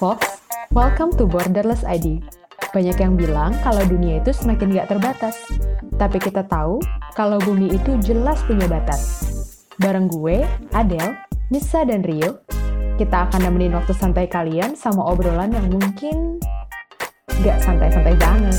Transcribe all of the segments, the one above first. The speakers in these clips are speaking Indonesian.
folks, welcome to Borderless ID. Banyak yang bilang kalau dunia itu semakin gak terbatas. Tapi kita tahu kalau bumi itu jelas punya batas. Bareng gue, Adele, Nisa, dan Rio, kita akan nemenin waktu santai kalian sama obrolan yang mungkin gak santai-santai banget.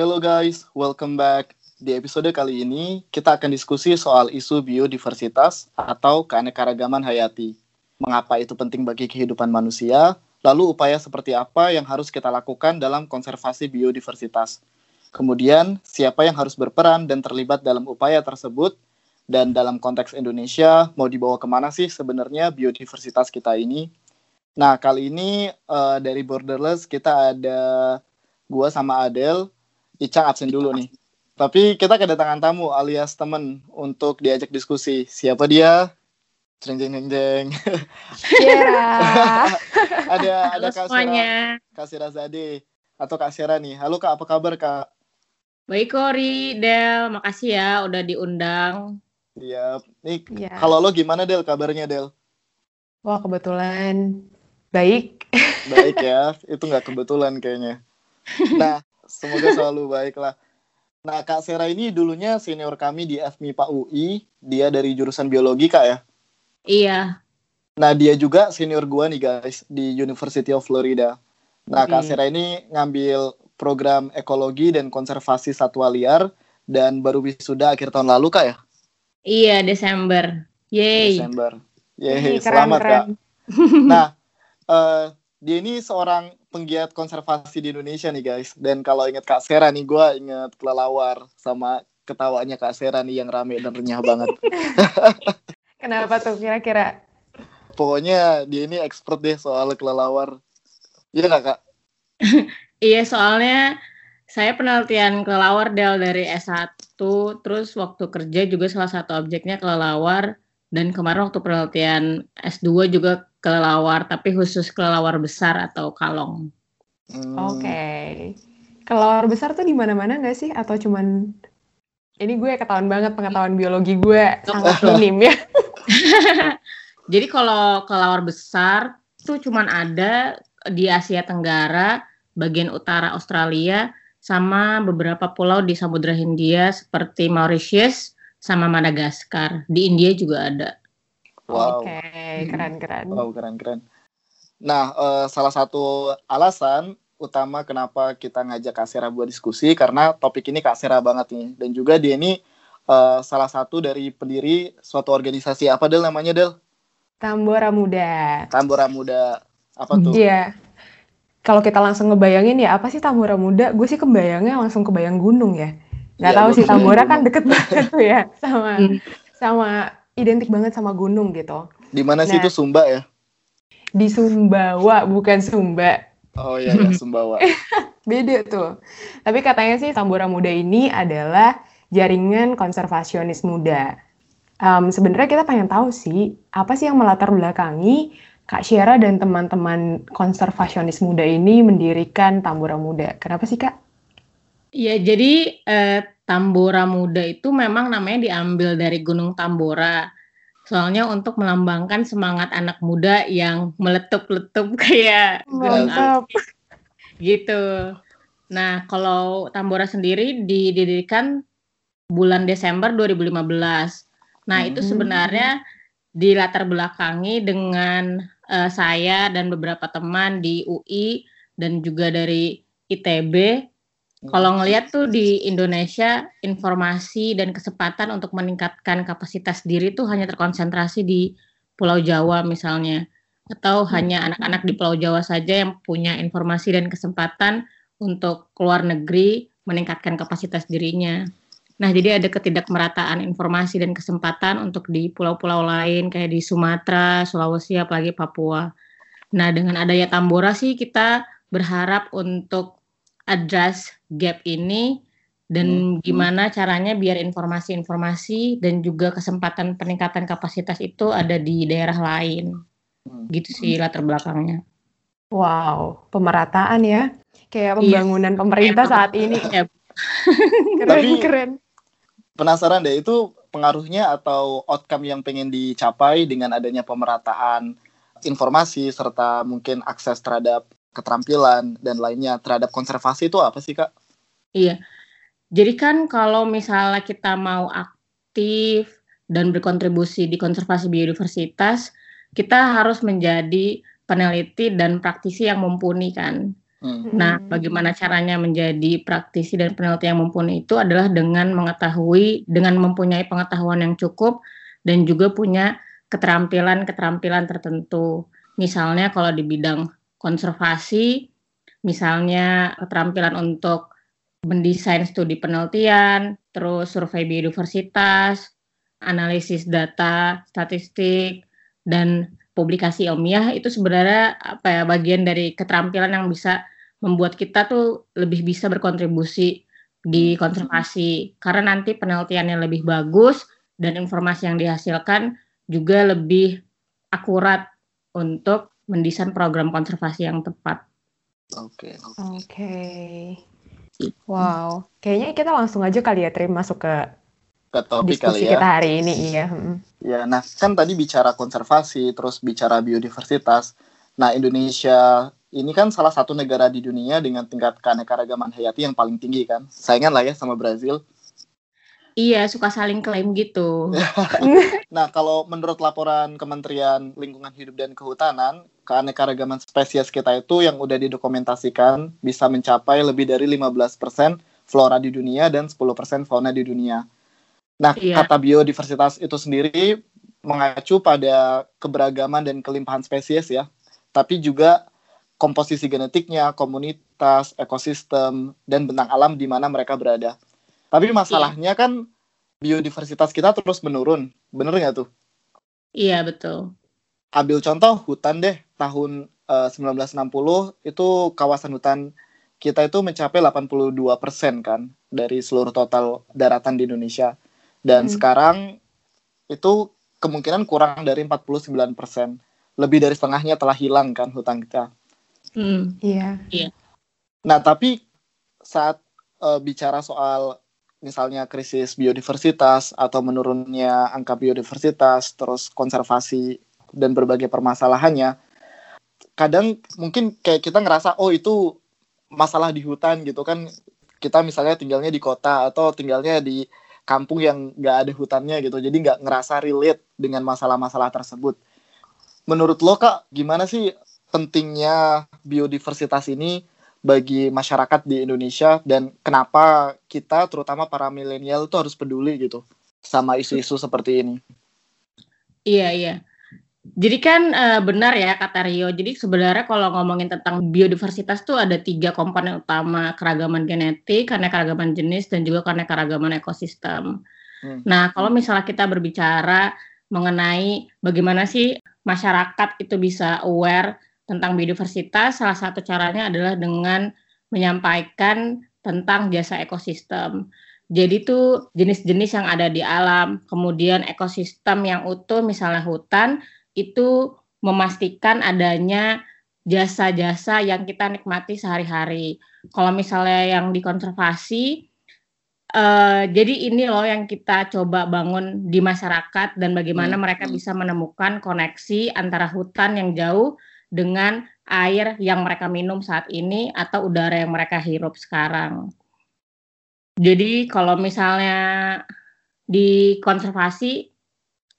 Hello guys, welcome back. Di episode kali ini, kita akan diskusi soal isu biodiversitas atau keanekaragaman hayati. Mengapa itu penting bagi kehidupan manusia, lalu upaya seperti apa yang harus kita lakukan dalam konservasi biodiversitas. Kemudian, siapa yang harus berperan dan terlibat dalam upaya tersebut, dan dalam konteks Indonesia, mau dibawa ke mana sih sebenarnya biodiversitas kita ini? Nah, kali ini uh, dari Borderless kita ada gua sama Adele, Icang absen dulu nih. Tapi kita kedatangan tamu alias temen untuk diajak diskusi. Siapa dia? Jeng jeng jeng jeng. Yeah. ada Halo ada Kak Sera, semuanya. Kak Sera Zade atau Kak Sera nih. Halo Kak, apa kabar Kak? Baik Kori, Del, makasih ya udah diundang. Iya. Nih, Ya. kalau lo gimana Del kabarnya Del? Wah, kebetulan baik. Baik ya, itu nggak kebetulan kayaknya. Nah, semoga selalu baik lah. Nah, Kak Sera ini dulunya senior kami di FMIPA UI. Dia dari jurusan biologi, Kak ya? Iya, Nah, dia juga senior gua nih guys di University of Florida. Nah, Kak. Sera ini ngambil program ekologi dan konservasi satwa liar dan baru wisuda akhir tahun lalu, Kak ya? iya Desember. Yeay. Desember. Yeay, selamat, Kak. keren. Nah, eh, dia ini seorang penggiat konservasi di Indonesia nih guys. Dan kalau inget Kak Sera nih, gua inget kelelawar sama ketawanya Kak Sera nih yang rame dan renyah banget. Kenapa tuh kira-kira? Pokoknya dia ini expert deh soal kelelawar. Iya nggak Kak? Iya, soalnya saya penelitian kelelawar Del dari S1, terus waktu kerja juga salah satu objeknya kelelawar, dan kemarin waktu penelitian S2 juga kelelawar, tapi khusus kelelawar besar atau kalong. Hmm, Oke. Kelelawar besar tuh di mana-mana nggak sih? Atau cuman ini gue ketahuan banget pengetahuan biologi gue sangat minim ya. Jadi kalau kelelawar besar tuh cuman ada di Asia Tenggara, bagian utara Australia, sama beberapa pulau di Samudra Hindia seperti Mauritius sama Madagaskar. Di India juga ada. Wow. Oke, keren-keren. Wow, keren-keren. Nah, eh, salah satu alasan utama kenapa kita ngajak Kak Sera buat diskusi karena topik ini Kak Sera banget nih. Dan juga dia ini eh, salah satu dari pendiri suatu organisasi apa Del namanya Del? Tambora Muda. Tambora Muda. Apa tuh? Iya. Kalau kita langsung ngebayangin ya apa sih Tambora Muda? Gue sih kebayangnya langsung kebayang gunung ya. Gak Iya, tahu sih Tambora kan deket banget tuh ya sama Hmm. sama identik banget sama gunung gitu. Di mana sih Nah. itu Sumba ya? Di Sumbawa bukan Sumba. Oh iya, ya, Sumbawa. Beda tuh. Tapi katanya sih Tambora Muda ini adalah jaringan konservasionis muda. Em, Sebenarnya kita pengen tahu sih, apa sih yang melatar belakangi Kak Syera dan teman-teman konservasionis muda ini mendirikan Tambora Muda. Kenapa sih Kak? Ya, jadi eh, Tambora Muda itu memang namanya diambil dari Gunung Tambora. Soalnya untuk melambangkan semangat anak muda yang meletup-letup kayak gunung Mantap. api. Gitu. Nah, kalau Tambora sendiri didirikan bulan Desember 2015. Nah, itu Hmm. sebenarnya dilatar belakangi dengan eh, saya dan beberapa teman di UI dan juga dari ITB. Kalau ngelihat tuh di Indonesia informasi dan kesempatan untuk meningkatkan kapasitas diri tuh hanya terkonsentrasi di Pulau Jawa misalnya atau hanya anak-anak di Pulau Jawa saja yang punya informasi dan kesempatan untuk keluar negeri meningkatkan kapasitas dirinya. Nah, jadi ada ketidakmerataan informasi dan kesempatan untuk di pulau-pulau lain kayak di Sumatera, Sulawesi, apalagi Papua. Nah, dengan adanya Tambora sih kita berharap untuk address gap ini dan Hmm. gimana caranya biar informasi-informasi dan juga kesempatan peningkatan kapasitas itu ada di daerah lain. Hmm. Gitu sih latar belakangnya. Wow, pemerataan ya. Kayak Iya. pembangunan pemerintah Emang. saat ini. Ya, keren, Tapi- keren. Penasaran deh, itu pengaruhnya atau outcome yang pengen dicapai dengan adanya pemerataan informasi serta mungkin akses terhadap keterampilan dan lainnya terhadap konservasi itu apa sih kak? Iya. Jadi kan kalau misalnya kita mau aktif dan berkontribusi di konservasi biodiversitas, kita harus menjadi peneliti dan praktisi yang mumpuni kan. Hmm. Nah, bagaimana caranya menjadi praktisi dan peneliti yang mumpuni itu adalah dengan mengetahui, dengan mempunyai pengetahuan yang cukup dan juga punya keterampilan-keterampilan tertentu. Misalnya kalau di bidang konservasi, misalnya keterampilan untuk mendesain studi penelitian, terus survei biodiversitas, analisis data, statistik, dan publikasi ilmiah itu sebenarnya apa ya bagian dari keterampilan yang bisa membuat kita tuh lebih bisa berkontribusi di konservasi. Karena nanti penelitiannya lebih bagus dan informasi yang dihasilkan juga lebih akurat untuk mendesain program konservasi yang tepat. Oke. Oke. Wow. Kayaknya kita langsung aja kali ya, Tri, masuk ke Ke topik diskusi kali ya. kita hari ini. Iya. Ya, nah kan tadi bicara konservasi, terus bicara biodiversitas. Nah, Indonesia ini kan salah satu negara di dunia dengan tingkat keanekaragaman hayati yang paling tinggi kan. Saingan lah ya sama Brazil. Iya, suka saling klaim gitu. Nah, kalau menurut laporan Kementerian Lingkungan Hidup dan Kehutanan, keanekaragaman spesies kita itu yang udah didokumentasikan bisa mencapai lebih dari 15% flora di dunia dan 10% fauna di dunia. Nah, Iya. kata biodiversitas itu sendiri mengacu pada keberagaman dan kelimpahan spesies ya, tapi juga komposisi genetiknya, komunitas, ekosistem, dan bentang alam di mana mereka berada. Tapi masalahnya kan biodiversitas kita terus menurun, bener nggak tuh? Iya, betul. ambil contoh hutan deh tahun eh, 1960 itu kawasan hutan kita itu mencapai 82% kan dari seluruh total daratan di Indonesia dan Hmm. sekarang itu kemungkinan kurang dari 49% lebih dari setengahnya telah hilang kan hutan kita Hmm. Iya. Nah, tapi saat eh, bicara soal misalnya krisis biodiversitas atau menurunnya angka biodiversitas, terus konservasi dan berbagai permasalahannya, kadang mungkin kayak kita ngerasa oh itu masalah di hutan gitu kan. Kita misalnya tinggalnya di kota atau tinggalnya di kampung yang nggak ada hutannya gitu, jadi nggak ngerasa relate dengan masalah-masalah tersebut. Menurut lo kak, gimana sih pentingnya biodiversitas ini bagi masyarakat di Indonesia dan kenapa kita terutama para milenial itu harus peduli gitu sama isu-isu seperti ini. Iya, iya. Jadi kan eh, benar ya kata Rio. Jadi sebenarnya kalau ngomongin tentang biodiversitas tuh ada tiga komponen utama, keragaman genetik, keanekaragaman jenis, dan juga keanekaragaman ekosistem. Hmm. Nah, kalau misalnya kita berbicara mengenai bagaimana sih masyarakat itu bisa aware tentang biodiversitas, salah satu caranya adalah dengan menyampaikan tentang jasa ekosistem. Jadi tuh jenis-jenis yang ada di alam, kemudian ekosistem yang utuh, misalnya hutan, itu memastikan adanya jasa-jasa yang kita nikmati sehari-hari. Kalau misalnya yang dikonservasi, eh, jadi ini loh yang kita coba bangun di masyarakat dan bagaimana Hmm, mereka bisa menemukan koneksi antara hutan yang jauh dengan air yang mereka minum saat ini atau udara yang mereka hirup sekarang. Jadi kalau misalnya di konservasi,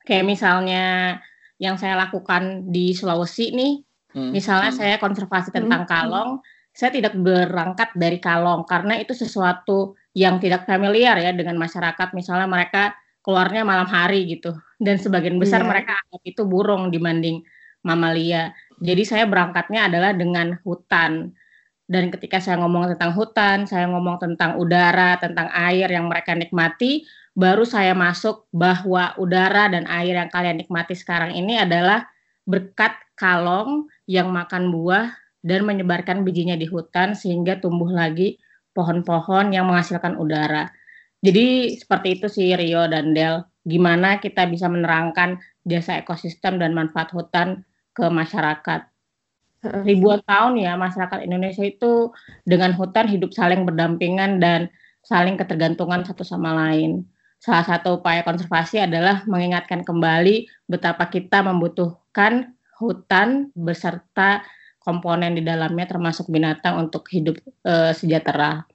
kayak misalnya yang saya lakukan di Sulawesi nih, Hmm. misalnya Hmm. saya konservasi tentang Hmm. kalong, saya tidak berangkat dari kalong karena itu sesuatu yang tidak familiar ya dengan masyarakat. Misalnya mereka keluarnya malam hari gitu, dan sebagian besar Iya. mereka anggap itu burung dibanding mamalia. Jadi saya berangkatnya adalah dengan hutan. Dan ketika saya ngomong tentang hutan, saya ngomong tentang udara, tentang air yang mereka nikmati, baru saya masuk bahwa udara dan air yang kalian nikmati sekarang ini adalah berkat kalong yang makan buah dan menyebarkan bijinya di hutan sehingga tumbuh lagi pohon-pohon yang menghasilkan udara. Jadi seperti itu sih Rio dan Del, gimana kita bisa menerangkan jasa ekosistem dan manfaat hutan ke masyarakat. Ribuan tahun ya masyarakat Indonesia itu dengan hutan hidup saling berdampingan dan saling ketergantungan satu sama lain. Salah satu upaya konservasi adalah mengingatkan kembali betapa kita membutuhkan hutan beserta komponen di dalamnya termasuk binatang untuk hidup e, sejahtera.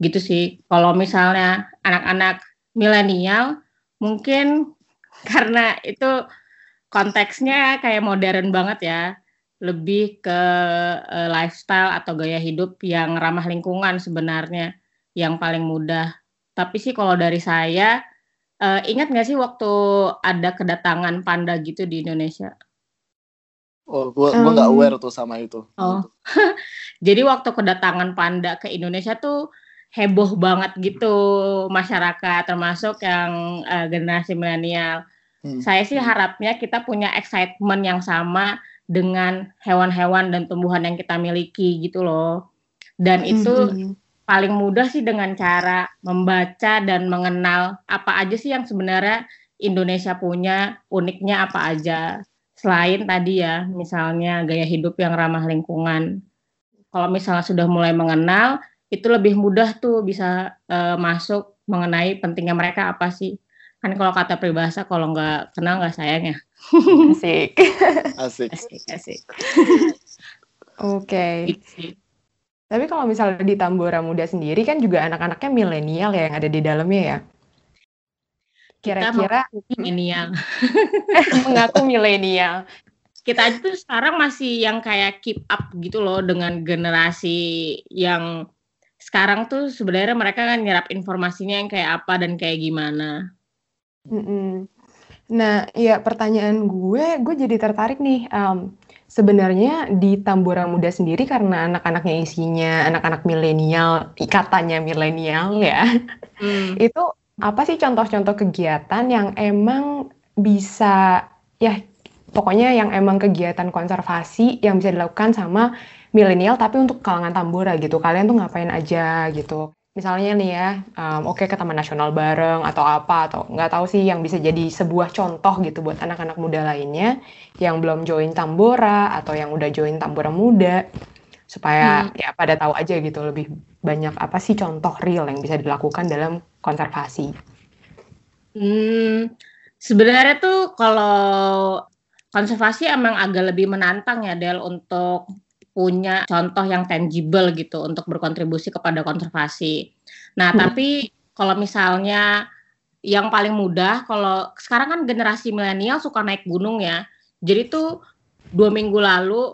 Gitu sih. Kalau misalnya anak-anak milenial mungkin karena itu konteksnya kayak modern banget ya lebih ke uh, lifestyle atau gaya hidup yang ramah lingkungan sebenarnya yang paling mudah. Tapi sih kalau dari saya uh, ingat nggak sih waktu ada kedatangan panda gitu di Indonesia? Oh, gua gua nggak um, aware tuh sama itu. Oh, jadi waktu kedatangan panda ke Indonesia tuh heboh banget gitu masyarakat termasuk yang uh, generasi milenial. Hmm. Saya sih harapnya kita punya excitement yang sama dengan hewan-hewan dan tumbuhan yang kita miliki gitu loh. Dan hmm, itu hmm. paling mudah sih dengan cara membaca dan mengenal apa aja sih yang sebenarnya Indonesia punya, uniknya apa aja. Selain tadi ya, misalnya gaya hidup yang ramah lingkungan. Kalau misalnya sudah mulai mengenal, itu lebih mudah tuh bisa uh, masuk mengenai pentingnya mereka apa sih kan kalau kata peribahasa kalau nggak kenal nggak sayang ya. Asik. Asik. Asik asik. Oke. Okay. Gitu. Tapi kalau misalnya di Tambora Muda sendiri kan juga anak-anaknya milenial ya yang ada di dalamnya ya? Kira-kira milenial. Mengaku milenial. Kita aja tuh sekarang masih yang kayak keep up gitu loh dengan generasi yang sekarang tuh sebenarnya mereka kan nyerap informasinya yang kayak apa dan kayak gimana Mm-mm. Nah, ya pertanyaan gue, gue jadi tertarik nih. Um, sebenarnya di Tambora Muda sendiri karena anak-anaknya isinya anak-anak milenial, katanya milenial ya. Hmm. itu apa sih contoh-contoh kegiatan yang emang bisa ya pokoknya yang emang kegiatan konservasi yang bisa dilakukan sama milenial tapi untuk kalangan Tambora gitu. Kalian tuh ngapain aja gitu misalnya nih ya, um, oke okay, ke Taman Nasional bareng atau apa atau nggak tahu sih yang bisa jadi sebuah contoh gitu buat anak-anak muda lainnya yang belum join Tambora atau yang udah join Tambora Muda supaya hmm. ya pada tahu aja gitu lebih banyak apa sih contoh real yang bisa dilakukan dalam konservasi. Hmm, sebenarnya tuh kalau konservasi emang agak lebih menantang ya Del untuk punya contoh yang tangible gitu untuk berkontribusi kepada konservasi. Nah, hmm. tapi kalau misalnya yang paling mudah, kalau sekarang kan generasi milenial suka naik gunung ya. Jadi tuh dua minggu lalu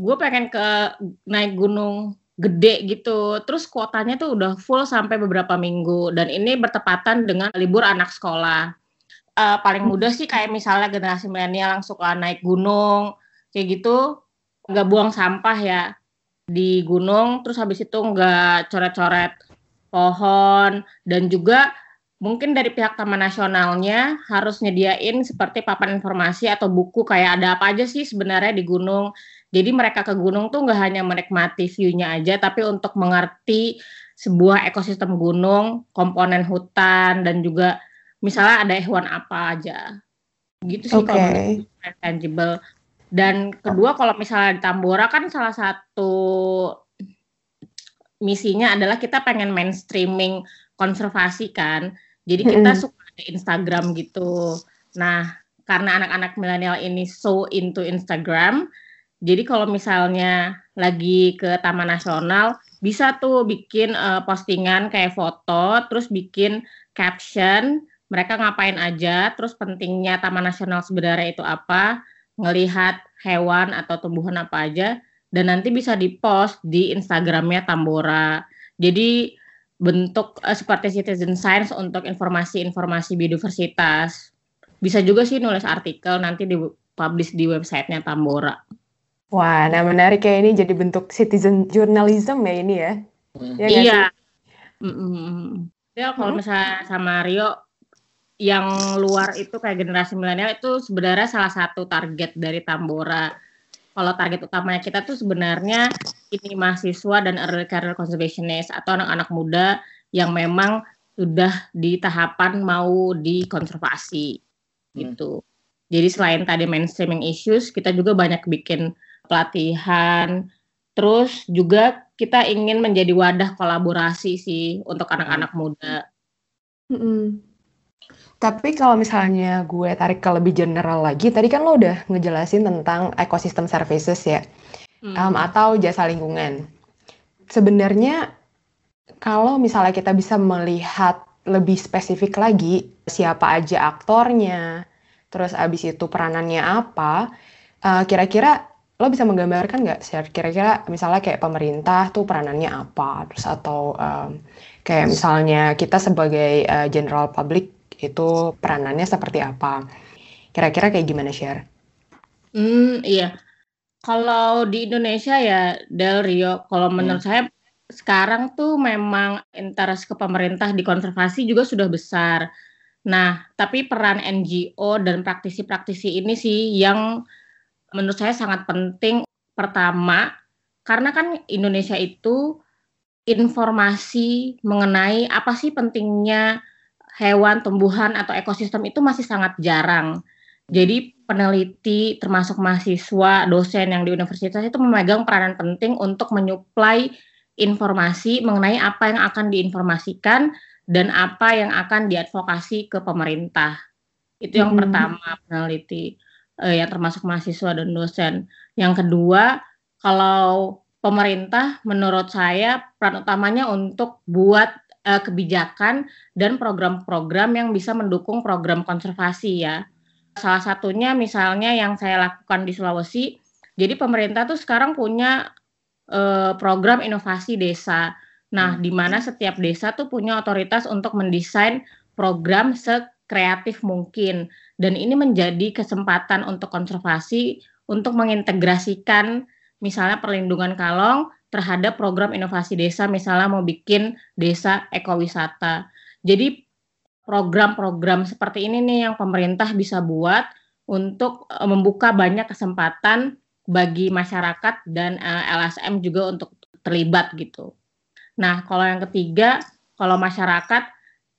gue pengen ke naik gunung gede gitu. Terus kuotanya tuh udah full sampai beberapa minggu dan ini bertepatan dengan libur anak sekolah. Uh, paling mudah sih kayak misalnya generasi milenial yang suka naik gunung kayak gitu nggak buang sampah ya di gunung terus habis itu nggak coret-coret pohon dan juga mungkin dari pihak Taman Nasionalnya harus nyediain seperti papan informasi atau buku kayak ada apa aja sih sebenarnya di gunung. Jadi mereka ke gunung tuh nggak hanya menikmati view-nya aja, tapi untuk mengerti sebuah ekosistem gunung, komponen hutan dan juga misalnya ada hewan apa aja. Gitu sih okay. kalau tangible. Dan kedua kalau misalnya di Tambora kan salah satu misinya adalah kita pengen mainstreaming konservasi kan. Jadi kita mm suka ada Instagram gitu. Nah, karena anak-anak milenial ini so into Instagram, jadi kalau misalnya lagi ke Taman Nasional bisa tuh bikin uh, postingan kayak foto, terus bikin caption mereka ngapain aja, terus pentingnya Taman Nasional sebenarnya itu apa, ngelihat hewan atau tumbuhan apa aja dan nanti bisa dipost di Instagramnya Tambora. Jadi bentuk uh, seperti citizen science untuk informasi-informasi biodiversitas. Bisa juga sih nulis artikel nanti di publish di websitenya Tambora. Wah, nah menarik ya ini jadi bentuk citizen journalism ya ini ya. Hmm. ya iya. Mm -mm. Ya kalau hmm? misalnya sama Rio yang luar itu kayak generasi milenial itu sebenarnya salah satu target dari Tambora. Kalau target utamanya kita tuh sebenarnya ini mahasiswa dan early career conservationist atau anak-anak muda yang memang sudah di tahapan mau dikonservasi hmm. gitu. Jadi selain tadi mainstreaming issues, kita juga banyak bikin pelatihan. Terus juga kita ingin menjadi wadah kolaborasi sih untuk anak-anak muda. Mm-mm. Tapi kalau misalnya gue tarik ke lebih general lagi, tadi kan lo udah ngejelasin tentang ekosistem services ya, hmm. um, atau jasa lingkungan. Sebenarnya kalau misalnya kita bisa melihat lebih spesifik lagi siapa aja aktornya, terus abis itu peranannya apa, uh, kira-kira lo bisa menggambarkan nggak kira-kira misalnya kayak pemerintah tuh peranannya apa, terus atau um, kayak misalnya kita sebagai uh, general public itu peranannya seperti apa? Kira-kira kayak gimana share? Hmm, iya. Kalau di Indonesia ya Del Rio, kalau menurut hmm. saya sekarang tuh memang interest ke pemerintah di konservasi juga sudah besar. Nah, tapi peran NGO dan praktisi-praktisi ini sih yang menurut saya sangat penting. Pertama, karena kan Indonesia itu informasi mengenai apa sih pentingnya hewan, tumbuhan atau ekosistem itu masih sangat jarang. Jadi peneliti termasuk mahasiswa, dosen yang di universitas itu memegang peranan penting untuk menyuplai informasi mengenai apa yang akan diinformasikan dan apa yang akan diadvokasi ke pemerintah. Itu yang hmm. pertama peneliti eh, yang termasuk mahasiswa dan dosen. Yang kedua, kalau pemerintah menurut saya peran utamanya untuk buat uh, kebijakan dan program-program yang bisa mendukung program konservasi ya. Salah satunya misalnya yang saya lakukan di Sulawesi, jadi pemerintah tuh sekarang punya uh, program inovasi desa. Nah, hmm. di mana setiap desa tuh punya otoritas untuk mendesain program sekreatif mungkin. Dan ini menjadi kesempatan untuk konservasi untuk mengintegrasikan misalnya perlindungan kalong terhadap program inovasi desa misalnya mau bikin desa ekowisata. Jadi program-program seperti ini nih yang pemerintah bisa buat untuk uh, membuka banyak kesempatan bagi masyarakat dan eh, LSM juga untuk terlibat gitu. Nah, kalau yang ketiga, kalau masyarakat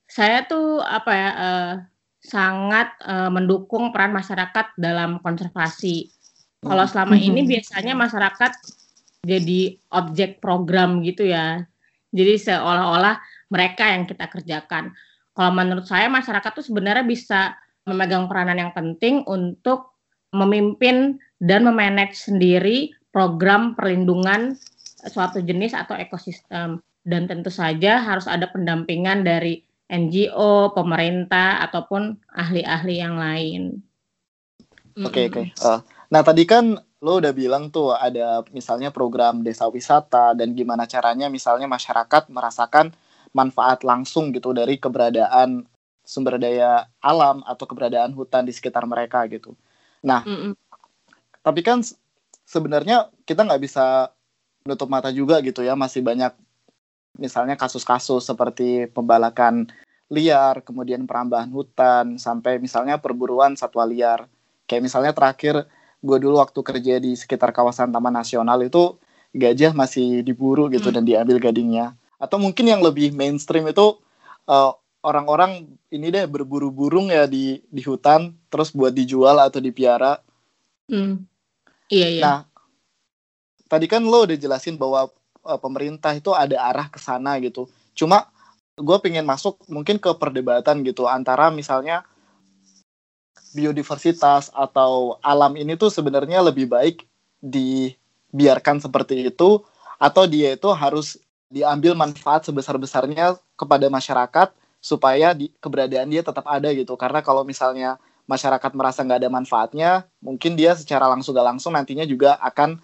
saya tuh apa ya uh, sangat uh, mendukung peran masyarakat dalam konservasi. Kalau selama ini mm-hmm. biasanya masyarakat jadi objek program gitu ya. Jadi seolah-olah mereka yang kita kerjakan. Kalau menurut saya masyarakat tuh sebenarnya bisa memegang peranan yang penting untuk memimpin dan memanage sendiri program perlindungan suatu jenis atau ekosistem. Dan tentu saja harus ada pendampingan dari NGO, pemerintah, ataupun ahli-ahli yang lain. Oke, okay, oke. Okay. Uh, nah, tadi kan lo udah bilang tuh ada misalnya program desa wisata dan gimana caranya misalnya masyarakat merasakan manfaat langsung gitu dari keberadaan sumber daya alam atau keberadaan hutan di sekitar mereka gitu. Nah, mm -mm. tapi kan sebenarnya kita nggak bisa menutup mata juga gitu ya masih banyak misalnya kasus-kasus seperti pembalakan liar, kemudian perambahan hutan, sampai misalnya perburuan satwa liar. Kayak misalnya terakhir gue dulu waktu kerja di sekitar kawasan Taman Nasional itu gajah masih diburu gitu hmm. dan diambil gadingnya. Atau mungkin yang lebih mainstream itu eh, orang-orang ini deh berburu burung ya di di hutan terus buat dijual atau dipiara. Hmm. Iya iya. Nah, tadi kan lo udah jelasin bahwa uh, pemerintah itu ada arah ke sana gitu. Cuma gue pengen masuk mungkin ke perdebatan gitu antara misalnya biodiversitas atau alam ini tuh sebenarnya lebih baik dibiarkan seperti itu atau dia itu harus diambil manfaat sebesar-besarnya kepada masyarakat supaya di, keberadaan dia tetap ada gitu karena kalau misalnya masyarakat merasa nggak ada manfaatnya mungkin dia secara langsung gak langsung nantinya juga akan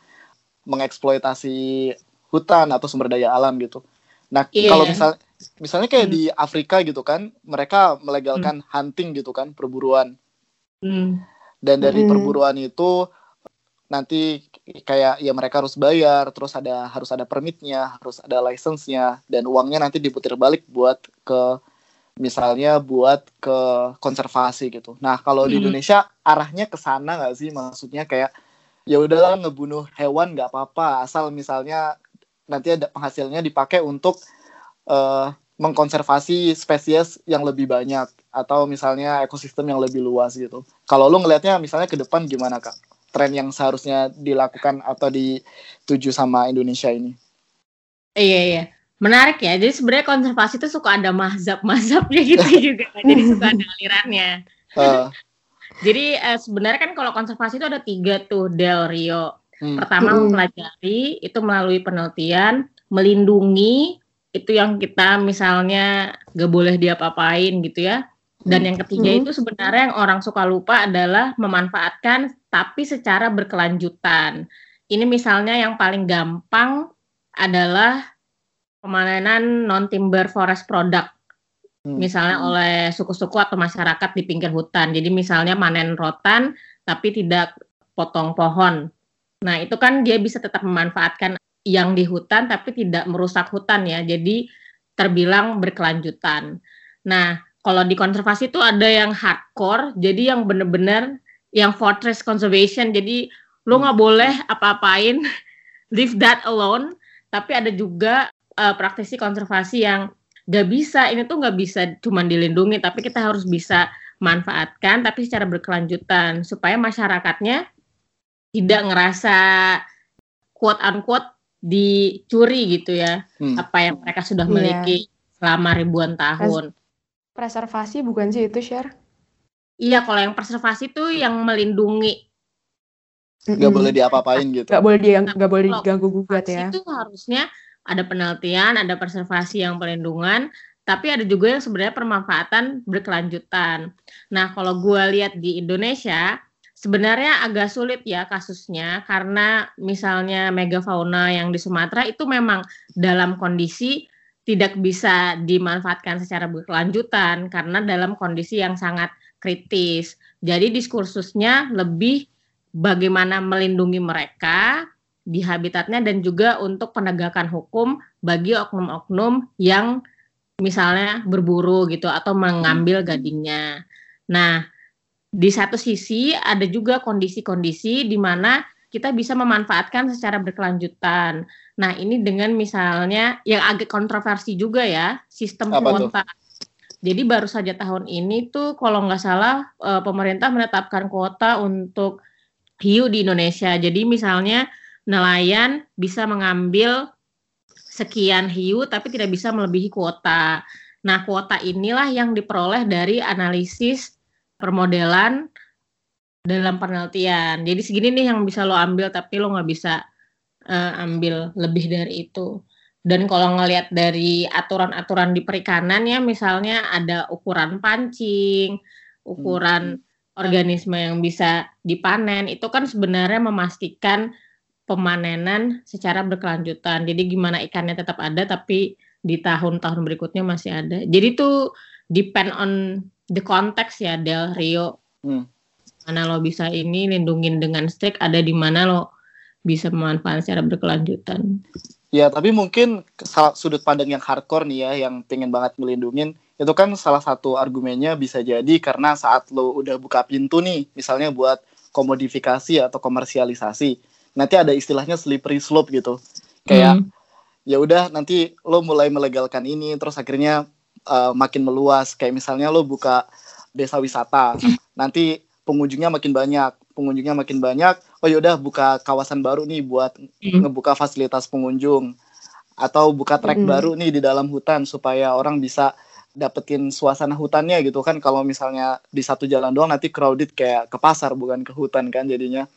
mengeksploitasi hutan atau sumber daya alam gitu nah yeah. kalau misal misalnya kayak hmm. di Afrika gitu kan mereka melegalkan hmm. hunting gitu kan perburuan Hmm. Dan dari hmm. perburuan itu nanti kayak ya mereka harus bayar, terus ada harus ada permitnya, harus ada license-nya, dan uangnya nanti diputar balik buat ke misalnya buat ke konservasi gitu. Nah kalau hmm. di Indonesia arahnya ke sana nggak sih? Maksudnya kayak ya udahlah ngebunuh hewan nggak apa-apa asal misalnya nanti ada penghasilnya dipakai untuk uh, mengkonservasi spesies yang lebih banyak atau misalnya ekosistem yang lebih luas gitu. Kalau lu ngelihatnya misalnya ke depan gimana kak? Tren yang seharusnya dilakukan atau dituju sama Indonesia ini? Iya iya. Menarik ya. Jadi sebenarnya konservasi itu suka ada mazhab-mazhabnya gitu juga. Jadi suka ada alirannya. Uh. Jadi uh, sebenarnya kan kalau konservasi itu ada tiga tuh Del Rio. Hmm. Pertama hmm. mempelajari itu melalui penelitian, melindungi itu yang kita misalnya gak boleh diapa-apain gitu ya. Dan yang ketiga hmm. itu sebenarnya yang orang suka lupa adalah memanfaatkan tapi secara berkelanjutan. Ini misalnya yang paling gampang adalah pemanenan non timber forest product hmm. misalnya oleh suku-suku atau masyarakat di pinggir hutan jadi misalnya manen rotan tapi tidak potong pohon nah itu kan dia bisa tetap memanfaatkan yang di hutan tapi tidak merusak hutan ya jadi terbilang berkelanjutan. Nah kalau di konservasi itu ada yang hardcore jadi yang benar-benar yang fortress conservation jadi lo nggak boleh apa-apain leave that alone tapi ada juga uh, praktisi konservasi yang gak bisa ini tuh gak bisa cuma dilindungi tapi kita harus bisa manfaatkan tapi secara berkelanjutan supaya masyarakatnya tidak ngerasa quote unquote dicuri gitu ya hmm. apa yang mereka sudah iya. miliki yeah. selama ribuan tahun. Preservasi bukan sih itu share? Iya kalau yang preservasi itu yang melindungi. Gak boleh diapa-apain gitu. Gak boleh dia gak boleh diganggu gugat ya. Itu harusnya ada penelitian, ada preservasi yang pelindungan, tapi ada juga yang sebenarnya permanfaatan berkelanjutan. Nah, kalau gue lihat di Indonesia, sebenarnya agak sulit ya kasusnya karena misalnya megafauna yang di Sumatera itu memang dalam kondisi tidak bisa dimanfaatkan secara berkelanjutan karena dalam kondisi yang sangat kritis. Jadi diskursusnya lebih bagaimana melindungi mereka, di habitatnya dan juga untuk penegakan hukum bagi oknum-oknum yang misalnya berburu gitu atau mengambil gadingnya. Nah, di satu sisi ada juga kondisi-kondisi di mana kita bisa memanfaatkan secara berkelanjutan. Nah, ini dengan misalnya yang agak kontroversi juga ya, sistem kuota. Jadi baru saja tahun ini tuh kalau nggak salah eh, pemerintah menetapkan kuota untuk hiu di Indonesia. Jadi misalnya nelayan bisa mengambil sekian hiu tapi tidak bisa melebihi kuota. Nah, kuota inilah yang diperoleh dari analisis permodelan dalam penelitian. Jadi segini nih yang bisa lo ambil tapi lo nggak bisa uh, ambil lebih dari itu. Dan kalau ngelihat dari aturan-aturan di perikanan ya misalnya ada ukuran pancing, ukuran hmm. organisme yang bisa dipanen itu kan sebenarnya memastikan pemanenan secara berkelanjutan. Jadi gimana ikannya tetap ada tapi di tahun-tahun berikutnya masih ada. Jadi itu depend on the context ya Del Rio. Hmm. Mana lo bisa ini lindungin dengan strict, ada di mana lo bisa memanfaatkan secara berkelanjutan. Ya, tapi mungkin sudut pandang yang hardcore nih ya, yang pengen banget melindungin, itu kan salah satu argumennya bisa jadi karena saat lo udah buka pintu nih, misalnya buat komodifikasi atau komersialisasi, nanti ada istilahnya slippery slope gitu kayak hmm. ya udah nanti lo mulai melegalkan ini terus akhirnya uh, makin meluas kayak misalnya lo buka desa wisata nanti pengunjungnya makin banyak pengunjungnya makin banyak oh yaudah buka kawasan baru nih buat hmm. ngebuka fasilitas pengunjung atau buka trek hmm. baru nih di dalam hutan supaya orang bisa dapetin suasana hutannya gitu kan kalau misalnya di satu jalan doang nanti crowded kayak ke pasar bukan ke hutan kan jadinya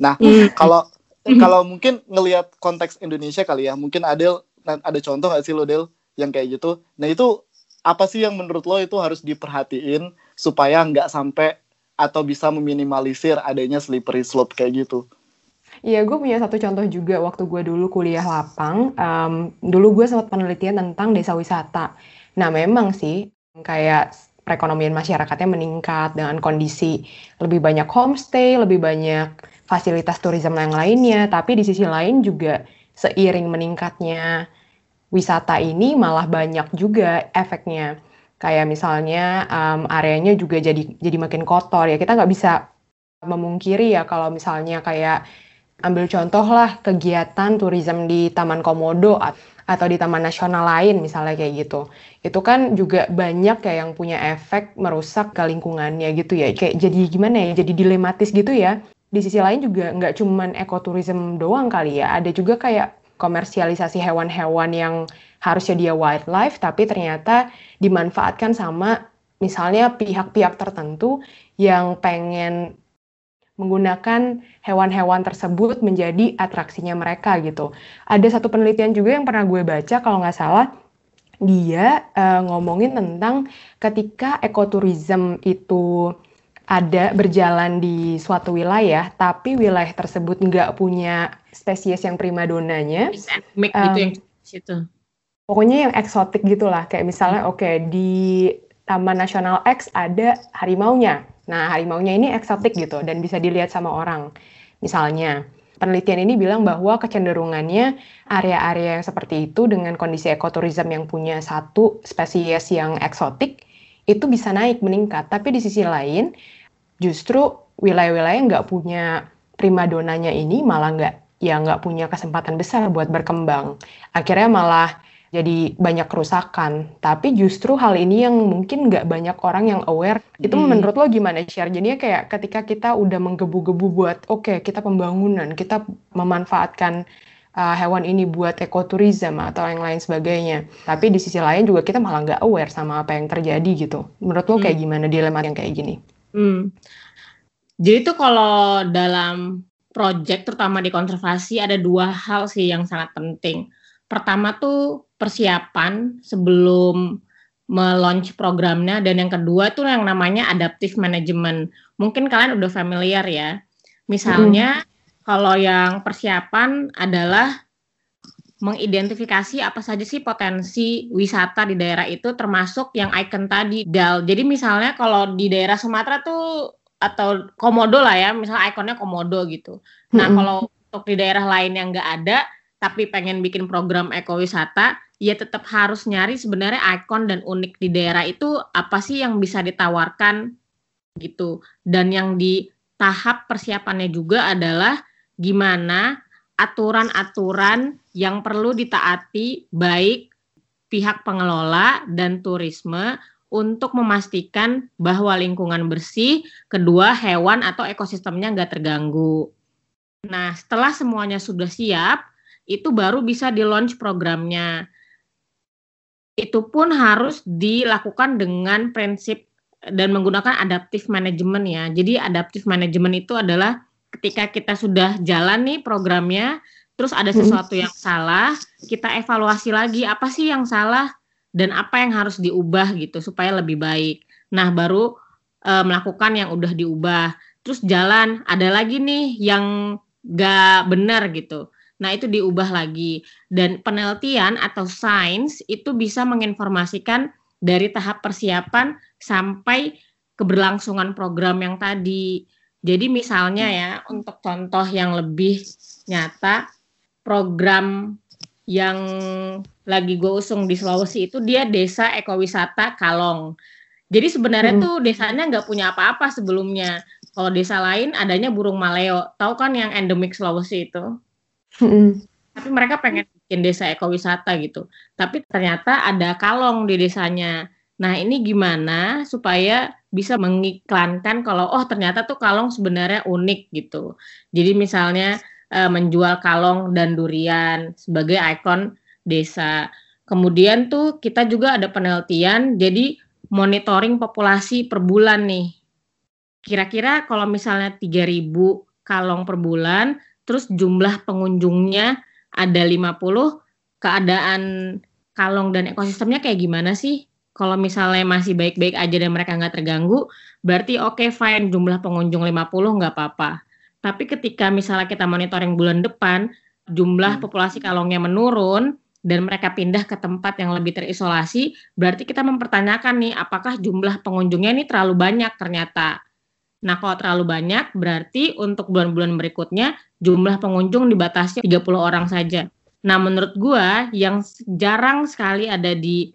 nah hmm. kalau Hmm. kalau mungkin ngelihat konteks Indonesia kali ya, mungkin Adel ada contoh gak sih lo Del yang kayak gitu? Nah itu apa sih yang menurut lo itu harus diperhatiin supaya nggak sampai atau bisa meminimalisir adanya slippery slope kayak gitu? Iya, gue punya satu contoh juga waktu gue dulu kuliah lapang. Um, dulu gue sempat penelitian tentang desa wisata. Nah, memang sih kayak perekonomian masyarakatnya meningkat dengan kondisi lebih banyak homestay, lebih banyak fasilitas turisme yang lainnya, tapi di sisi lain juga seiring meningkatnya wisata ini malah banyak juga efeknya. Kayak misalnya um, areanya juga jadi jadi makin kotor ya. Kita nggak bisa memungkiri ya kalau misalnya kayak ambil contoh lah kegiatan turisme di Taman Komodo atau di taman nasional lain misalnya kayak gitu. Itu kan juga banyak kayak yang punya efek merusak ke lingkungannya gitu ya. Kayak jadi gimana ya? Jadi dilematis gitu ya di sisi lain juga nggak cuman ekoturism doang kali ya, ada juga kayak komersialisasi hewan-hewan yang harusnya dia wildlife, tapi ternyata dimanfaatkan sama misalnya pihak-pihak tertentu yang pengen menggunakan hewan-hewan tersebut menjadi atraksinya mereka gitu. Ada satu penelitian juga yang pernah gue baca kalau nggak salah, dia uh, ngomongin tentang ketika ekoturism itu ada berjalan di suatu wilayah, tapi wilayah tersebut nggak punya spesies yang prima donanya. um, gitu yang situ. Pokoknya yang eksotik gitulah, kayak misalnya oke okay, di Taman Nasional X ada harimaunya. Nah harimaunya ini eksotik gitu dan bisa dilihat sama orang. Misalnya, penelitian ini bilang bahwa kecenderungannya area-area yang seperti itu dengan kondisi ekoturism yang punya satu spesies yang eksotik itu bisa naik meningkat. Tapi di sisi lain, justru wilayah-wilayah yang nggak punya primadonanya ini malah nggak ya nggak punya kesempatan besar buat berkembang. Akhirnya malah jadi banyak kerusakan. Tapi justru hal ini yang mungkin nggak banyak orang yang aware. Itu hmm. menurut lo gimana, Share? Jadinya kayak ketika kita udah menggebu-gebu buat, oke, okay, kita pembangunan, kita memanfaatkan uh, hewan ini buat ekoturism atau yang lain sebagainya. Tapi di sisi lain juga kita malah nggak aware sama apa yang terjadi gitu. Menurut lo kayak hmm. gimana dilema yang kayak gini? Hmm. Jadi itu kalau dalam project terutama di konservasi ada dua hal sih yang sangat penting. Pertama tuh persiapan sebelum meluncur programnya dan yang kedua itu yang namanya adaptive management. Mungkin kalian udah familiar ya. Misalnya hmm. Kalau yang persiapan adalah mengidentifikasi apa saja sih potensi wisata di daerah itu termasuk yang icon tadi Dal. Jadi misalnya kalau di daerah Sumatera tuh atau komodo lah ya, misalnya ikonnya komodo gitu. Nah, hmm. kalau untuk di daerah lain yang nggak ada tapi pengen bikin program ekowisata, ya tetap harus nyari sebenarnya ikon dan unik di daerah itu apa sih yang bisa ditawarkan gitu. Dan yang di tahap persiapannya juga adalah gimana aturan-aturan yang perlu ditaati baik pihak pengelola dan turisme untuk memastikan bahwa lingkungan bersih, kedua hewan atau ekosistemnya nggak terganggu. Nah, setelah semuanya sudah siap, itu baru bisa di launch programnya itu pun harus dilakukan dengan prinsip dan menggunakan adaptive management ya. Jadi adaptive management itu adalah ketika kita sudah jalan nih programnya, terus ada sesuatu yang salah, kita evaluasi lagi apa sih yang salah dan apa yang harus diubah gitu supaya lebih baik. Nah, baru e, melakukan yang udah diubah. Terus jalan, ada lagi nih yang gak benar gitu. Nah, itu diubah lagi. Dan penelitian atau sains itu bisa menginformasikan dari tahap persiapan sampai keberlangsungan program yang tadi. Jadi misalnya ya, untuk contoh yang lebih nyata, program yang lagi gue usung di Sulawesi itu dia desa ekowisata Kalong. Jadi sebenarnya hmm. tuh desanya nggak punya apa-apa sebelumnya. Kalau desa lain adanya burung maleo. Tahu kan yang endemik Sulawesi itu? Hmm. Tapi mereka pengen bikin desa ekowisata gitu. Tapi ternyata ada kalong di desanya. Nah, ini gimana supaya bisa mengiklankan kalau oh ternyata tuh kalong sebenarnya unik gitu. Jadi misalnya e, menjual kalong dan durian sebagai ikon desa. Kemudian tuh kita juga ada penelitian jadi monitoring populasi per bulan nih. Kira-kira kalau misalnya 3000 kalong per bulan, terus jumlah pengunjungnya ada 50, keadaan kalong dan ekosistemnya kayak gimana sih? Kalau misalnya masih baik-baik aja dan mereka nggak terganggu, berarti oke okay, fine jumlah pengunjung 50 nggak apa-apa. Tapi ketika misalnya kita monitoring bulan depan, jumlah hmm. populasi kalongnya menurun dan mereka pindah ke tempat yang lebih terisolasi, berarti kita mempertanyakan nih apakah jumlah pengunjungnya ini terlalu banyak ternyata. Nah, kalau terlalu banyak, berarti untuk bulan-bulan berikutnya jumlah pengunjung dibatasi 30 orang saja. Nah, menurut gua yang jarang sekali ada di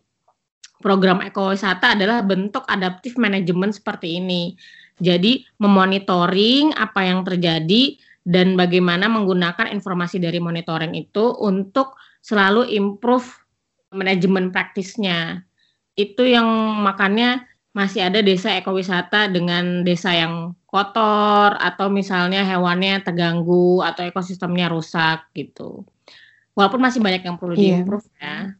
program ekowisata adalah bentuk adaptif manajemen seperti ini. Jadi, memonitoring apa yang terjadi dan bagaimana menggunakan informasi dari monitoring itu untuk selalu improve manajemen praktisnya. Itu yang makanya masih ada desa ekowisata dengan desa yang kotor atau misalnya hewannya terganggu atau ekosistemnya rusak gitu. walaupun masih banyak yang perlu Iya. diimprove ya.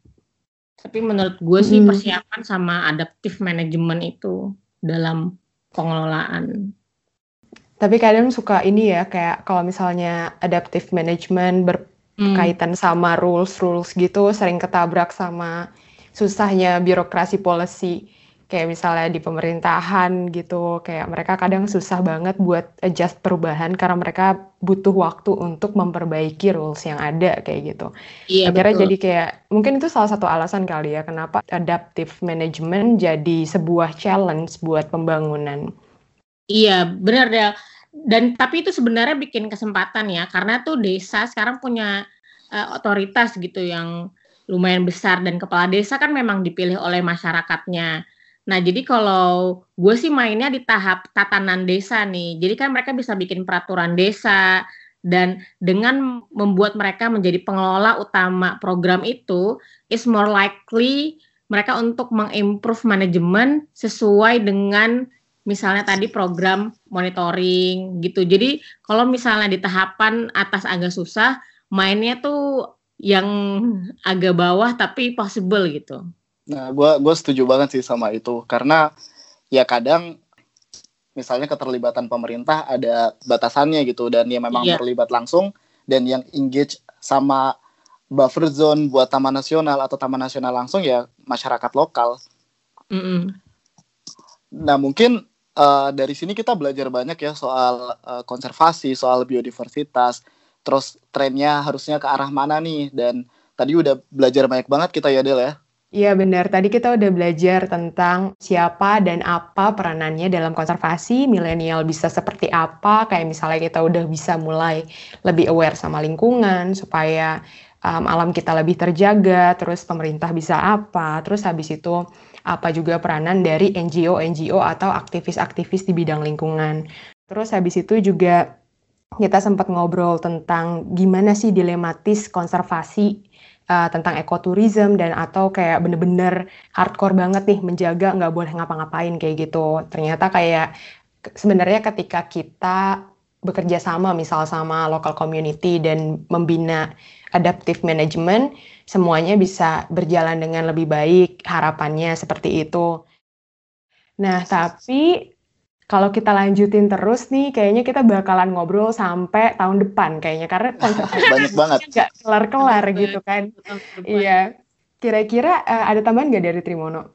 Tapi menurut gue sih Mm. persiapan sama adaptive management itu dalam pengelolaan. Tapi kadang suka ini ya, kayak kalau misalnya adaptive management Hmm. berkaitan sama rules-rules gitu, sering ketabrak sama susahnya birokrasi policy. Kayak misalnya di pemerintahan gitu, kayak mereka kadang susah banget buat adjust perubahan karena mereka butuh waktu untuk memperbaiki rules yang ada kayak gitu. Iya Akhirnya betul. jadi kayak mungkin itu salah satu alasan kali ya kenapa adaptive management jadi sebuah challenge buat pembangunan. Iya, benar Del. Dan tapi itu sebenarnya bikin kesempatan ya, karena tuh desa sekarang punya eh, otoritas gitu yang lumayan besar dan kepala desa kan memang dipilih oleh masyarakatnya. Nah, jadi kalau gue sih mainnya di tahap tatanan desa nih. Jadi kan mereka bisa bikin peraturan desa dan dengan membuat mereka menjadi pengelola utama program itu is more likely mereka untuk mengimprove manajemen sesuai dengan misalnya tadi program monitoring gitu. Jadi kalau misalnya di tahapan atas agak susah, mainnya tuh yang agak bawah tapi possible gitu. Nah, gua gua setuju banget sih sama itu karena ya kadang misalnya keterlibatan pemerintah ada batasannya gitu dan ya memang Iya. terlibat langsung dan yang engage sama buffer zone buat taman nasional atau taman nasional langsung ya masyarakat lokal. Mm-mm. Nah, mungkin eh, dari sini kita belajar banyak ya soal eh, konservasi, soal biodiversitas, terus trennya harusnya ke arah mana nih dan tadi udah belajar banyak banget kita ya Del ya. Iya benar, tadi kita udah belajar tentang siapa dan apa peranannya dalam konservasi, milenial bisa seperti apa, kayak misalnya kita udah bisa mulai lebih aware sama lingkungan, supaya um, alam kita lebih terjaga, terus pemerintah bisa apa, terus habis itu apa juga peranan dari NGO-NGO atau aktivis-aktivis di bidang lingkungan. Terus habis itu juga kita sempat ngobrol tentang gimana sih dilematis konservasi uh, tentang ekoturism dan atau kayak bener-bener hardcore banget nih menjaga nggak boleh ngapa-ngapain kayak gitu. Ternyata kayak sebenarnya ketika kita bekerja sama misal sama local community dan membina adaptive management, semuanya bisa berjalan dengan lebih baik, harapannya seperti itu. Nah, tapi kalau kita lanjutin terus nih, kayaknya kita bakalan ngobrol sampai tahun depan kayaknya karena Banyak banget. nggak kelar-kelar gitu kan. Iya. Kira-kira eh, ada tambahan nggak dari Trimono?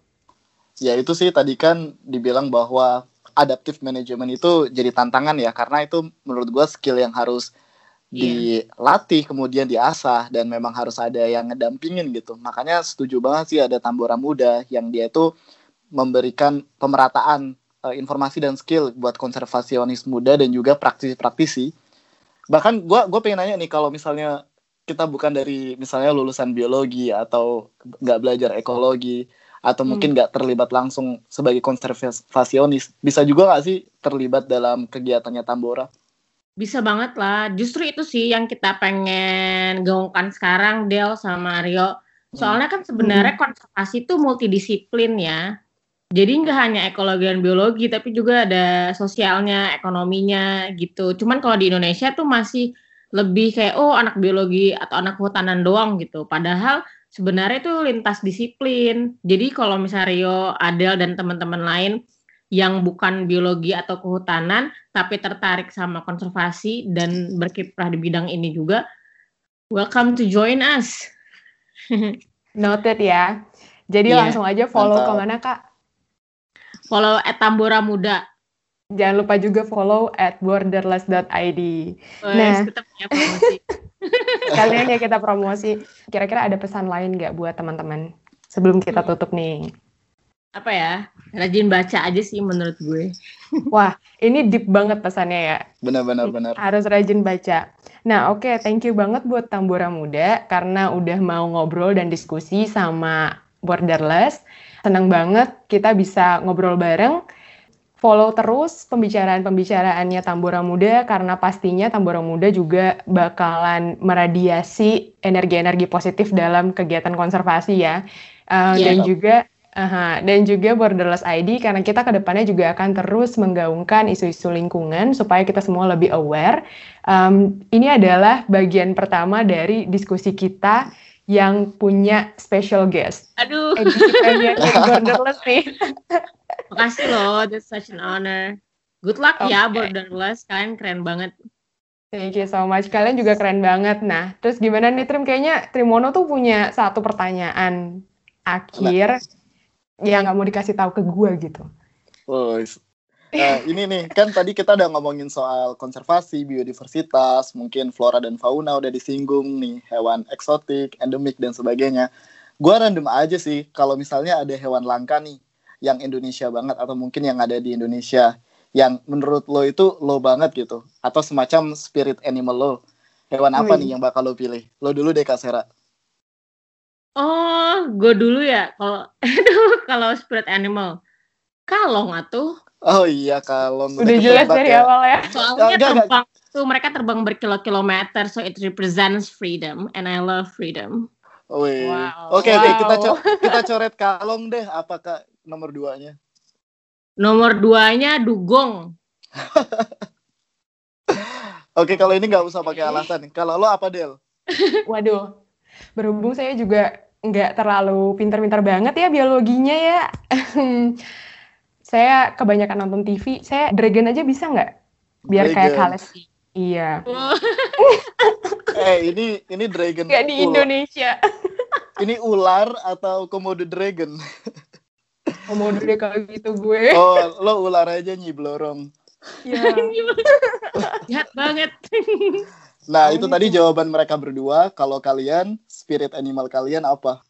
Ya itu sih tadi kan dibilang bahwa adaptive management itu jadi tantangan ya karena itu menurut gua skill yang harus Iya. dilatih kemudian diasah dan memang harus ada yang ngedampingin gitu. Makanya setuju banget sih ada Tambora Muda yang dia itu memberikan pemerataan eh, informasi dan skill buat konservasionis muda dan juga praktisi-praktisi. Bahkan gua gua pengen nanya nih kalau misalnya kita bukan dari misalnya lulusan biologi atau nggak belajar ekologi atau Hmm. mungkin nggak terlibat langsung sebagai konservasionis bisa juga nggak sih terlibat dalam kegiatannya Tambora? Bisa banget lah. Justru itu sih yang kita pengen gaungkan sekarang, Del sama Rio. Soalnya kan sebenarnya konservasi itu multidisiplin ya. Jadi nggak hanya ekologi dan biologi, tapi juga ada sosialnya, ekonominya gitu. Cuman kalau di Indonesia tuh masih lebih kayak oh anak biologi atau anak kehutanan doang gitu. Padahal sebenarnya itu lintas disiplin. Jadi kalau misalnya Rio, Adel dan teman-teman lain yang bukan biologi atau kehutanan tapi tertarik sama konservasi dan berkiprah di bidang ini juga, welcome to join us. Noted ya. Jadi Iya. langsung aja follow Mantap. ke mana kak? Follow at Tambora Muda. Jangan lupa juga follow at borderless.id. Wes, Nah. kita punya promosi. Kalian ya kita promosi. Kira-kira ada pesan lain nggak buat teman-teman sebelum kita Hmm. tutup nih? Apa ya? Rajin baca aja sih menurut gue. Wah, ini deep banget pesannya ya. Benar-benar benar. Harus rajin baca. Nah, oke, thank you banget buat Tambora Muda karena udah mau ngobrol dan diskusi sama Borderless. Senang banget kita bisa ngobrol bareng. Follow terus pembicaraan-pembicaraannya Tambora Muda karena pastinya Tambora Muda juga bakalan meradiasi energi-energi positif dalam kegiatan konservasi ya. Uh, Iya. Dan juga Aha, dan juga Borderless ID karena kita ke depannya juga akan terus menggaungkan isu-isu lingkungan supaya kita semua lebih aware. Um, ini adalah bagian pertama dari diskusi kita yang punya special guest. Aduh. Edisi dari Borderless nih. Makasih loh, that's such an honor. Good luck okay. ya Borderless, kalian keren banget. Thank you so much. Kalian juga keren banget. Nah, terus gimana nih Trim? Kayaknya Trimono tuh punya satu pertanyaan akhir nah. yang nggak mau dikasih tahu ke gue gitu. Oh, uh, ini nih kan tadi kita udah ngomongin soal konservasi, biodiversitas, mungkin flora dan fauna udah disinggung nih, hewan eksotik, endemik dan sebagainya. Gue random aja sih kalau misalnya ada hewan langka nih yang Indonesia banget atau mungkin yang ada di Indonesia yang menurut lo itu lo banget gitu atau semacam spirit animal lo hewan apa nih yang bakal lo pilih? Lo dulu deh kak Sera. Oh gue dulu ya kalau kalau spirit animal. Kalong atuh oh iya kalong udah jelas dari ya. awal ya soalnya gak, terbang gak. tuh mereka terbang berkilo-kilometer so it represents freedom and I love freedom Wih. Wow. Oke, okay, wow. kita co kita coret kalong deh. Apakah nomor duanya? Nomor duanya dugong. Oke, kalau ini nggak usah pakai alasan. Kalau lo apa, Del? Waduh, berhubung saya juga nggak terlalu pintar-pintar banget ya biologinya ya. saya kebanyakan nonton TV. Saya dragon aja bisa nggak? Biar dragon. kayak Kalesi. Iya. eh, ini ini dragon. Gak di Indonesia. ini ular atau komodo dragon? Komodo deh kalau gitu gue. Oh, lo ular aja nyiblorong. Iya. Jahat banget. Nah, itu tadi jawaban mereka berdua. Kalau kalian, spirit animal kalian apa?